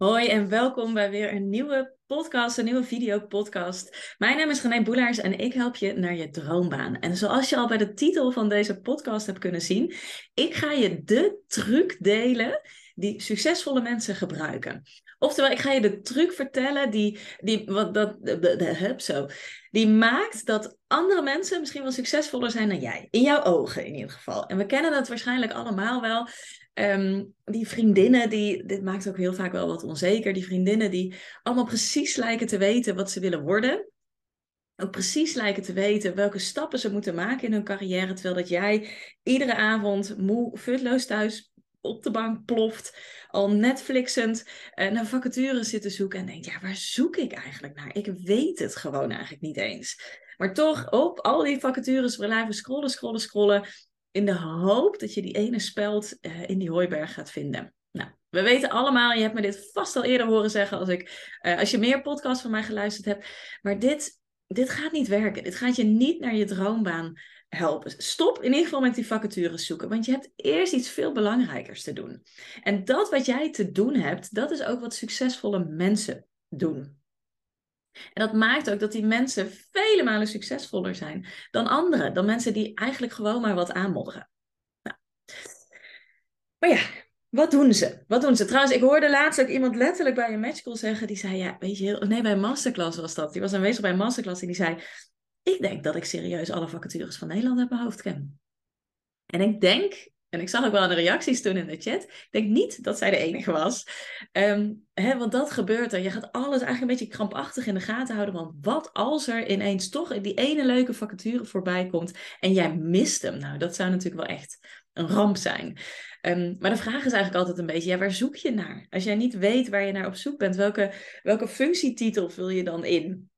Hoi en welkom bij weer een nieuwe podcast, een nieuwe videopodcast. Mijn naam is René Boelaars en ik help je naar je droombaan. En zoals je al bij de titel van deze podcast hebt kunnen zien, ik ga je de truc delen die succesvolle mensen gebruiken. Oftewel, ik ga je de truc vertellen die, die, wat, dat, de, de, zo, die maakt dat andere mensen misschien wel succesvoller zijn dan jij. In jouw ogen in ieder geval. En we kennen dat waarschijnlijk allemaal wel. Ehm, die vriendinnen, die, dit maakt ook heel vaak wel wat onzeker. Die vriendinnen die allemaal precies lijken te weten wat ze willen worden. Ook precies lijken te weten welke stappen ze moeten maken in hun carrière. Terwijl dat jij iedere avond moe, futloos thuis op de bank ploft. Al Netflixend uh, naar vacatures zit te zoeken. En denkt, ja, waar zoek ik eigenlijk naar? Ik weet het gewoon eigenlijk niet eens. Maar toch op al die vacatures blijven scrollen, scrollen, scrollen in de hoop dat je die ene speld uh, in die hooiberg gaat vinden. Nou, we weten allemaal, je hebt me dit vast al eerder horen zeggen als, ik, uh, als je meer podcasts van mij geluisterd hebt. Maar dit, dit gaat niet werken. Dit gaat je niet naar je droombaan helpen. Stop in ieder geval met die vacatures zoeken, want je hebt eerst iets veel belangrijkers te doen. En dat wat jij te doen hebt, dat is ook wat succesvolle mensen doen. En dat maakt ook dat die mensen vele malen succesvoller zijn dan anderen, dan mensen die eigenlijk gewoon maar wat aanmodderen. Nou. Maar ja, wat doen ze? Wat doen ze? Trouwens, ik hoorde laatst ook iemand letterlijk bij een matchcall zeggen, die zei, ja, weet je, nee, bij een masterclass was dat. Die was aanwezig bij een masterclass en die zei, ik denk dat ik serieus alle vacatures van Nederland uit mijn hoofd ken. En ik denk en ik zag ook wel de reacties toen in de chat. Ik denk niet dat zij de enige was. Um, hè, want dat gebeurt er. Je gaat alles eigenlijk een beetje krampachtig in de gaten houden. Want wat als er ineens toch die ene leuke vacature voorbij komt en jij mist hem? Nou, dat zou natuurlijk wel echt een ramp zijn. Um, maar de vraag is eigenlijk altijd een beetje, ja, waar zoek je naar? Als jij niet weet waar je naar op zoek bent, welke, welke functietitel vul je dan in?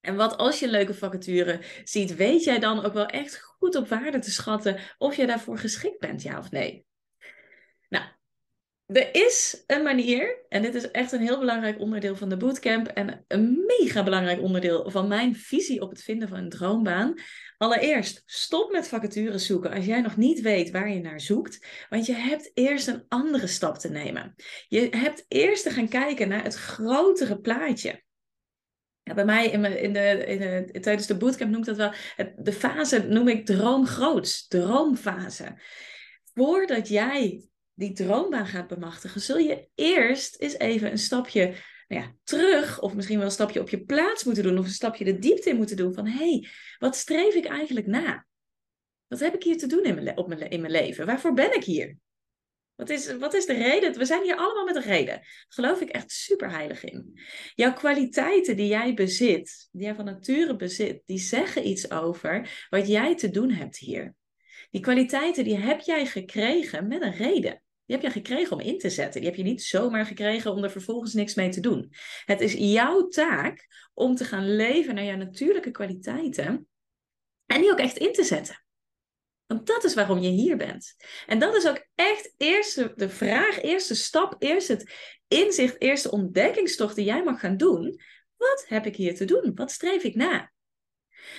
En wat als je leuke vacature ziet, weet jij dan ook wel echt goed op waarde te schatten of je daarvoor geschikt bent, ja of nee? Nou, er is een manier, en dit is echt een heel belangrijk onderdeel van de bootcamp en een mega belangrijk onderdeel van mijn visie op het vinden van een droombaan. Allereerst, stop met vacatures zoeken als jij nog niet weet waar je naar zoekt, want je hebt eerst een andere stap te nemen. Je hebt eerst te gaan kijken naar het grotere plaatje. Ja, bij mij in, in, de, in de, tijdens de bootcamp noem ik dat wel. De fase noem ik droomgroots, droomfase. Voordat jij die droombaan gaat bemachtigen, zul je eerst eens even een stapje nou ja, terug, of misschien wel een stapje op je plaats moeten doen, of een stapje de diepte in moeten doen van hé, hey, wat streef ik eigenlijk na? Wat heb ik hier te doen in mijn, op mijn, in mijn leven? Waarvoor ben ik hier? Wat is, wat is de reden? We zijn hier allemaal met een reden. Daar geloof ik echt super heilig in. Jouw kwaliteiten die jij bezit, die jij van nature bezit, die zeggen iets over wat jij te doen hebt hier. Die kwaliteiten die heb jij gekregen met een reden. Die heb je gekregen om in te zetten. Die heb je niet zomaar gekregen om er vervolgens niks mee te doen. Het is jouw taak om te gaan leven naar jouw natuurlijke kwaliteiten en die ook echt in te zetten. Want dat is waarom je hier bent. En dat is ook echt eerst de vraag, eerste stap, eerst het inzicht, eerste ontdekkingstocht die jij mag gaan doen. Wat heb ik hier te doen? Wat streef ik na?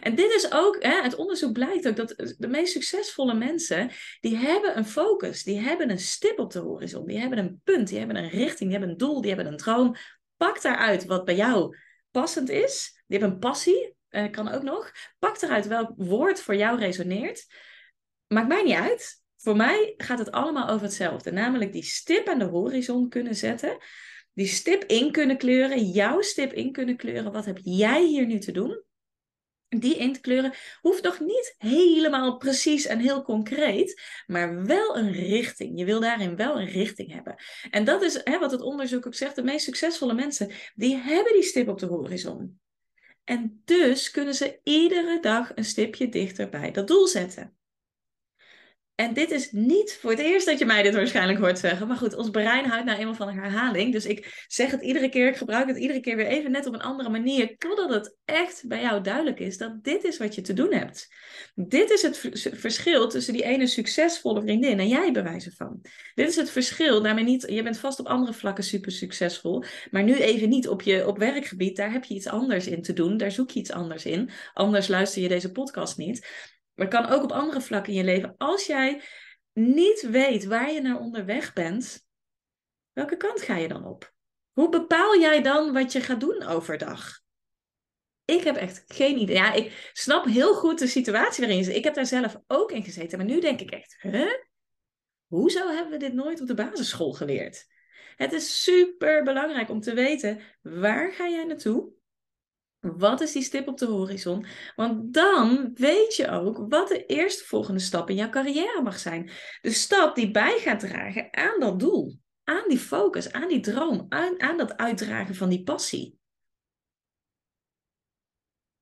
En dit is ook, hè, het onderzoek blijkt ook dat de meest succesvolle mensen, die hebben een focus, die hebben een stip op de horizon, die hebben een punt, die hebben een richting, die hebben een doel, die hebben een droom. Pak daaruit wat bij jou passend is. Die hebben een passie, eh, kan ook nog. Pak eruit welk woord voor jou resoneert. Maakt mij niet uit. Voor mij gaat het allemaal over hetzelfde. Namelijk die stip aan de horizon kunnen zetten. Die stip in kunnen kleuren. Jouw stip in kunnen kleuren. Wat heb jij hier nu te doen? Die in te kleuren hoeft nog niet helemaal precies en heel concreet, maar wel een richting. Je wil daarin wel een richting hebben. En dat is hè, wat het onderzoek ook zegt. De meest succesvolle mensen, die hebben die stip op de horizon. En dus kunnen ze iedere dag een stipje dichter bij dat doel zetten. En dit is niet voor het eerst dat je mij dit waarschijnlijk hoort zeggen. Maar goed, ons brein houdt nou eenmaal van een herhaling. Dus ik zeg het iedere keer, ik gebruik het iedere keer weer even net op een andere manier. Totdat het echt bij jou duidelijk is dat dit is wat je te doen hebt. Dit is het verschil tussen die ene succesvolle vriendin en jij bewijzen van. Dit is het verschil. Daarmee niet, je bent vast op andere vlakken super succesvol. Maar nu even niet op je op werkgebied. Daar heb je iets anders in te doen. Daar zoek je iets anders in. Anders luister je deze podcast niet. Maar het kan ook op andere vlakken in je leven. Als jij niet weet waar je naar onderweg bent, welke kant ga je dan op? Hoe bepaal jij dan wat je gaat doen overdag? Ik heb echt geen idee. Ja, ik snap heel goed de situatie waarin je zit. Ik heb daar zelf ook in gezeten. Maar nu denk ik echt, huh? Hoezo hebben we dit nooit op de basisschool geleerd? Het is super belangrijk om te weten, waar ga jij naartoe? Wat is die stip op de horizon? Want dan weet je ook wat de eerste volgende stap in jouw carrière mag zijn. De stap die bij gaat dragen aan dat doel, aan die focus, aan die droom, aan, aan dat uitdragen van die passie.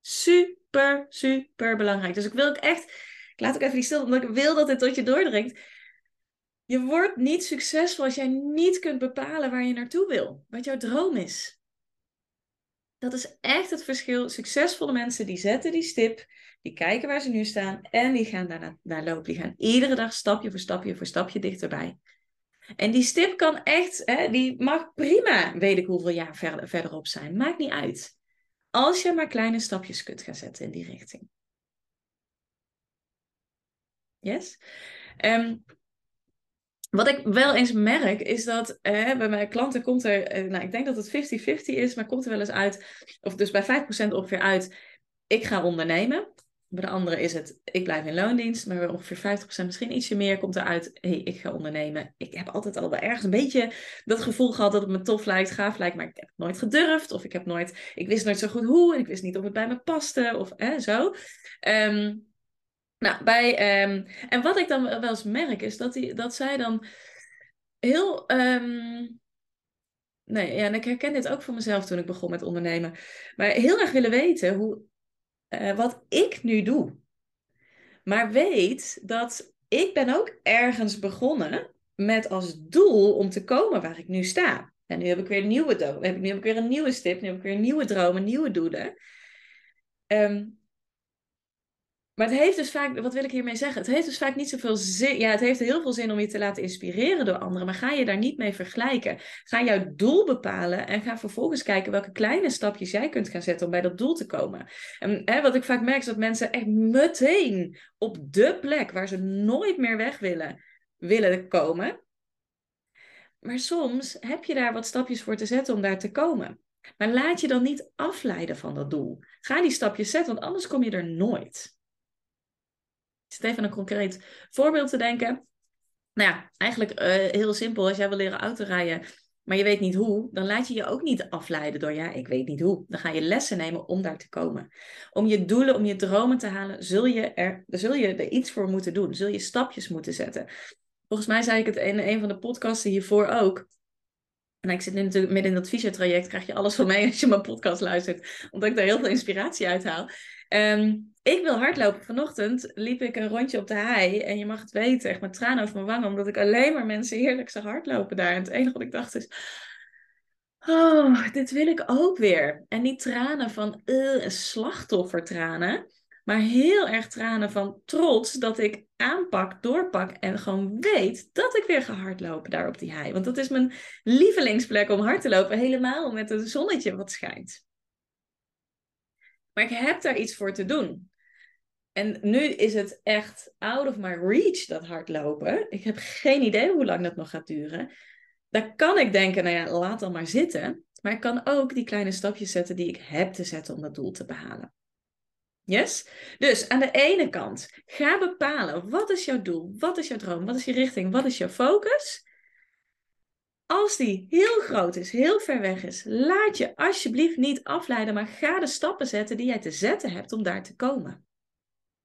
Super, super belangrijk. Dus ik wil ook echt, ik laat ook even die stil, omdat ik wil dat dit tot je doordringt. Je wordt niet succesvol als jij niet kunt bepalen waar je naartoe wil, wat jouw droom is. Dat is echt het verschil. Succesvolle mensen die zetten die stip, die kijken waar ze nu staan en die gaan daar naar lopen. Die gaan iedere dag stapje voor stapje voor stapje dichterbij. En die stip kan echt, hè, die mag prima, weet ik hoeveel jaar verder, verderop zijn. Maakt niet uit. Als je maar kleine stapjes kunt gaan zetten in die richting. Yes? Um, wat ik wel eens merk is dat eh, bij mijn klanten komt er, eh, nou ik denk dat het 50-50 is, maar komt er wel eens uit, of dus bij 5% ongeveer uit, ik ga ondernemen. Bij de andere is het, ik blijf in loondienst, maar bij ongeveer 50% misschien ietsje meer komt eruit, hé, hey, ik ga ondernemen. Ik heb altijd al wel ergens een beetje dat gevoel gehad dat het me tof lijkt, gaaf lijkt, maar ik heb nooit gedurfd, of ik heb nooit, ik wist nooit zo goed hoe, en ik wist niet of het bij me paste, of zo. Um, nou, bij, ehm, en wat ik dan wel eens merk, is dat, die, dat zij dan heel. Ehm, nee, ja, en ik herken dit ook voor mezelf toen ik begon met ondernemen. Maar heel erg willen weten hoe, uh, wat ik nu doe. Maar weet dat ik ben ook ergens begonnen met als doel om te komen waar ik nu sta. En nu heb ik weer een nieuwe doel. Nu heb ik weer een nieuwe stip. Nu heb ik weer nieuwe dromen, nieuwe doelen. Um, maar het heeft dus vaak, wat wil ik hiermee zeggen? Het heeft dus vaak niet zoveel zin. Ja, het heeft heel veel zin om je te laten inspireren door anderen. Maar ga je daar niet mee vergelijken. Ga jouw doel bepalen en ga vervolgens kijken welke kleine stapjes jij kunt gaan zetten om bij dat doel te komen. En hè, wat ik vaak merk is dat mensen echt meteen op de plek waar ze nooit meer weg willen, willen komen. Maar soms heb je daar wat stapjes voor te zetten om daar te komen. Maar laat je dan niet afleiden van dat doel. Ga die stapjes zetten, want anders kom je er nooit. Ik zit even een concreet voorbeeld te denken. Nou ja, eigenlijk uh, heel simpel. Als jij wil leren autorijden, maar je weet niet hoe, dan laat je je ook niet afleiden door ja, ik weet niet hoe. Dan ga je lessen nemen om daar te komen. Om je doelen, om je dromen te halen, zul je er, zul je er iets voor moeten doen. Zul je stapjes moeten zetten. Volgens mij zei ik het in een van de podcasten hiervoor ook. En ik zit nu natuurlijk midden in dat fysiotraject, krijg je alles van mij als je mijn podcast luistert, omdat ik daar heel veel inspiratie uit haal. Um, ik wil hardlopen. Vanochtend liep ik een rondje op de hei. En je mag het weten, echt met tranen over mijn wangen. Omdat ik alleen maar mensen heerlijk zag hardlopen daar. En het enige wat ik dacht is... Oh, dit wil ik ook weer. En niet tranen van uh, slachtoffertranen. Maar heel erg tranen van trots dat ik aanpak, doorpak en gewoon weet dat ik weer ga hardlopen daar op die hei. Want dat is mijn lievelingsplek om hard te lopen. Helemaal met een zonnetje wat schijnt. Maar ik heb daar iets voor te doen. En nu is het echt out of my reach, dat hardlopen. Ik heb geen idee hoe lang dat nog gaat duren. Daar kan ik denken, nou ja, laat dan maar zitten. Maar ik kan ook die kleine stapjes zetten die ik heb te zetten om dat doel te behalen. Yes? Dus aan de ene kant, ga bepalen wat is jouw doel, wat is jouw droom, wat is je richting, wat is jouw focus. Als die heel groot is, heel ver weg is, laat je alsjeblieft niet afleiden, maar ga de stappen zetten die jij te zetten hebt om daar te komen.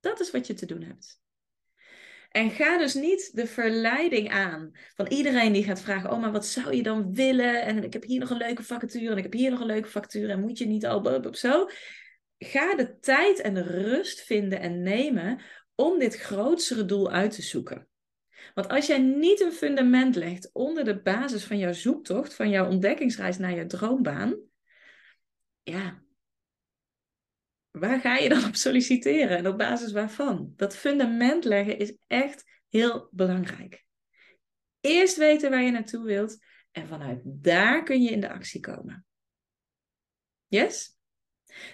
Dat is wat je te doen hebt. En ga dus niet de verleiding aan van iedereen die gaat vragen: Oh, maar wat zou je dan willen? En ik heb hier nog een leuke vacature en ik heb hier nog een leuke vacature en moet je niet al op zo. Ga de tijd en de rust vinden en nemen om dit grootste doel uit te zoeken. Want als jij niet een fundament legt onder de basis van jouw zoektocht, van jouw ontdekkingsreis naar je droombaan, ja, waar ga je dan op solliciteren en op basis waarvan? Dat fundament leggen is echt heel belangrijk. Eerst weten waar je naartoe wilt en vanuit daar kun je in de actie komen. Yes?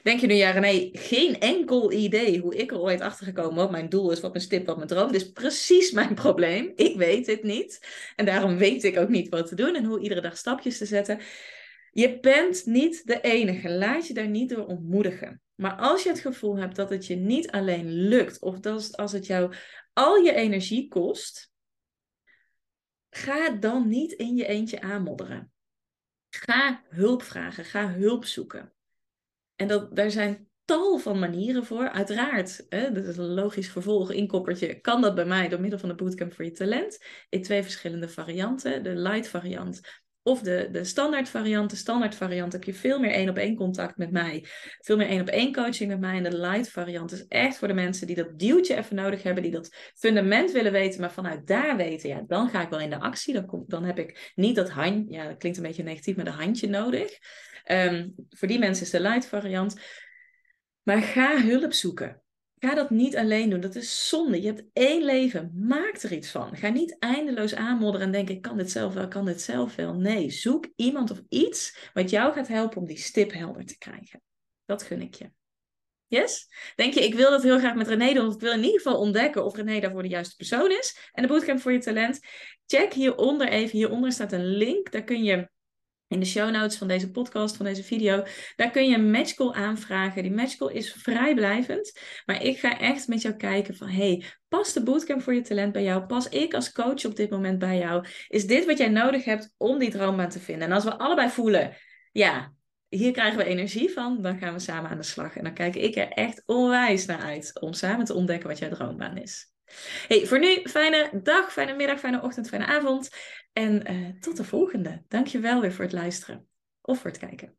Denk je nu, ja René, geen enkel idee hoe ik er ooit achter gekomen wat mijn doel is, wat mijn stip, wat mijn droom. Dit is precies mijn probleem. Ik weet het niet. En daarom weet ik ook niet wat te doen en hoe iedere dag stapjes te zetten. Je bent niet de enige. Laat je daar niet door ontmoedigen. Maar als je het gevoel hebt dat het je niet alleen lukt, of dat als het jou al je energie kost, ga dan niet in je eentje aanmodderen. Ga hulp vragen, ga hulp zoeken. En dat, daar zijn tal van manieren voor. Uiteraard, hè, dat is een logisch vervolg, inkoppertje, kan dat bij mij door middel van de Bootcamp voor je talent. In twee verschillende varianten. De light variant of de, de standaard variant. De standaard variant heb je veel meer één op één contact met mij. Veel meer één op één coaching met mij. En de light variant is echt voor de mensen die dat duwtje even nodig hebben. Die dat fundament willen weten, maar vanuit daar weten. Ja, dan ga ik wel in de actie. Dan, kom, dan heb ik niet dat handje. Ja, dat klinkt een beetje negatief, maar de handje nodig. Um, voor die mensen is de light variant. Maar ga hulp zoeken. Ga dat niet alleen doen. Dat is zonde. Je hebt één leven. Maak er iets van. Ga niet eindeloos aanmodderen en denken: ik kan dit zelf wel, ik kan dit zelf wel. Nee, zoek iemand of iets wat jou gaat helpen om die stip helder te krijgen. Dat gun ik je. Yes? Denk je, ik wil dat heel graag met René doen, of ik wil in ieder geval ontdekken of René daarvoor de juiste persoon is. En de bootcamp voor je talent. Check hieronder even. Hieronder staat een link. Daar kun je in de show notes van deze podcast, van deze video. Daar kun je een matchcall aanvragen. Die matchcall is vrijblijvend. Maar ik ga echt met jou kijken van... hey, past de bootcamp voor je talent bij jou? Pas ik als coach op dit moment bij jou? Is dit wat jij nodig hebt om die droombaan te vinden? En als we allebei voelen... ja, hier krijgen we energie van, dan gaan we samen aan de slag. En dan kijk ik er echt onwijs naar uit om samen te ontdekken wat jouw droombaan is. Hey, voor nu, fijne dag, fijne middag, fijne ochtend, fijne avond. En uh, tot de volgende. Dankjewel weer voor het luisteren of voor het kijken.